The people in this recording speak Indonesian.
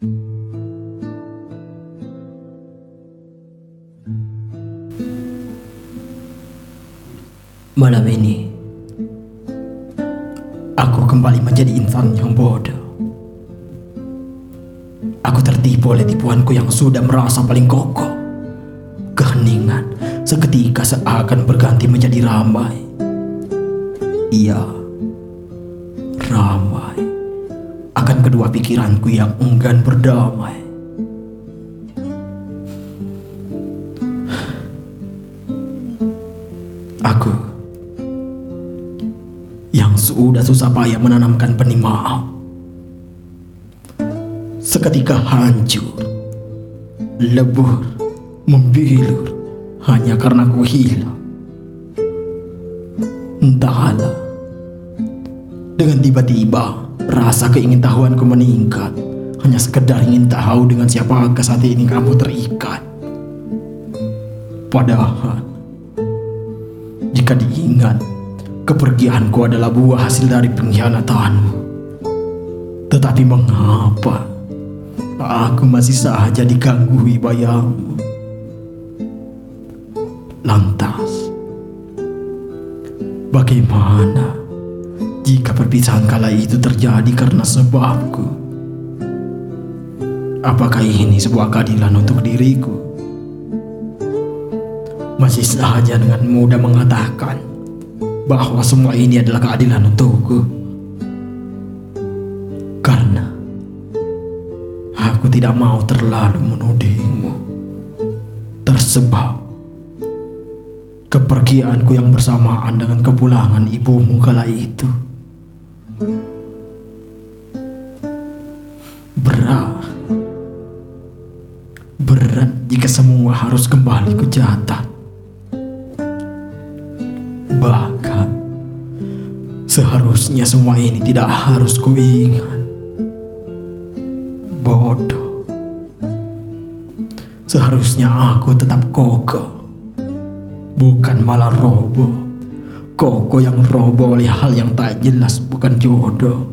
Malam ini, aku kembali menjadi insan yang bodoh. Aku tertipu oleh tipuanku yang sudah merasa paling kokoh. Keheningan seketika seakan berganti menjadi ramai. Iya, ramai kedua pikiranku yang enggan berdamai. Aku yang sudah susah payah menanamkan benih maaf seketika hancur, lebur, membilur hanya karena ku hilang. Entahlah, dengan tiba-tiba rasa keingintahuanku meningkat, hanya sekedar ingin tahu dengan siapa saat ini kamu terikat. Padahal, jika diingat, kepergianku adalah buah hasil dari pengkhianatanmu. Tetapi mengapa aku masih saja diganggu bayangmu? Lantas, bagaimana jika perpisahan kala itu terjadi karena sebabku? Apakah ini sebuah keadilan untuk diriku? Masih saja dengan mudah mengatakan bahwa semua ini adalah keadilan untukku. Karena aku tidak mau terlalu menudingmu. Tersebab kepergianku yang bersamaan dengan kepulangan ibumu kala itu. Harus kembali ke jatah. Bahkan seharusnya semua ini tidak harus kuingat. Bodoh. Seharusnya aku tetap kokoh bukan malah roboh. Koko yang roboh oleh hal yang tak jelas bukan jodoh.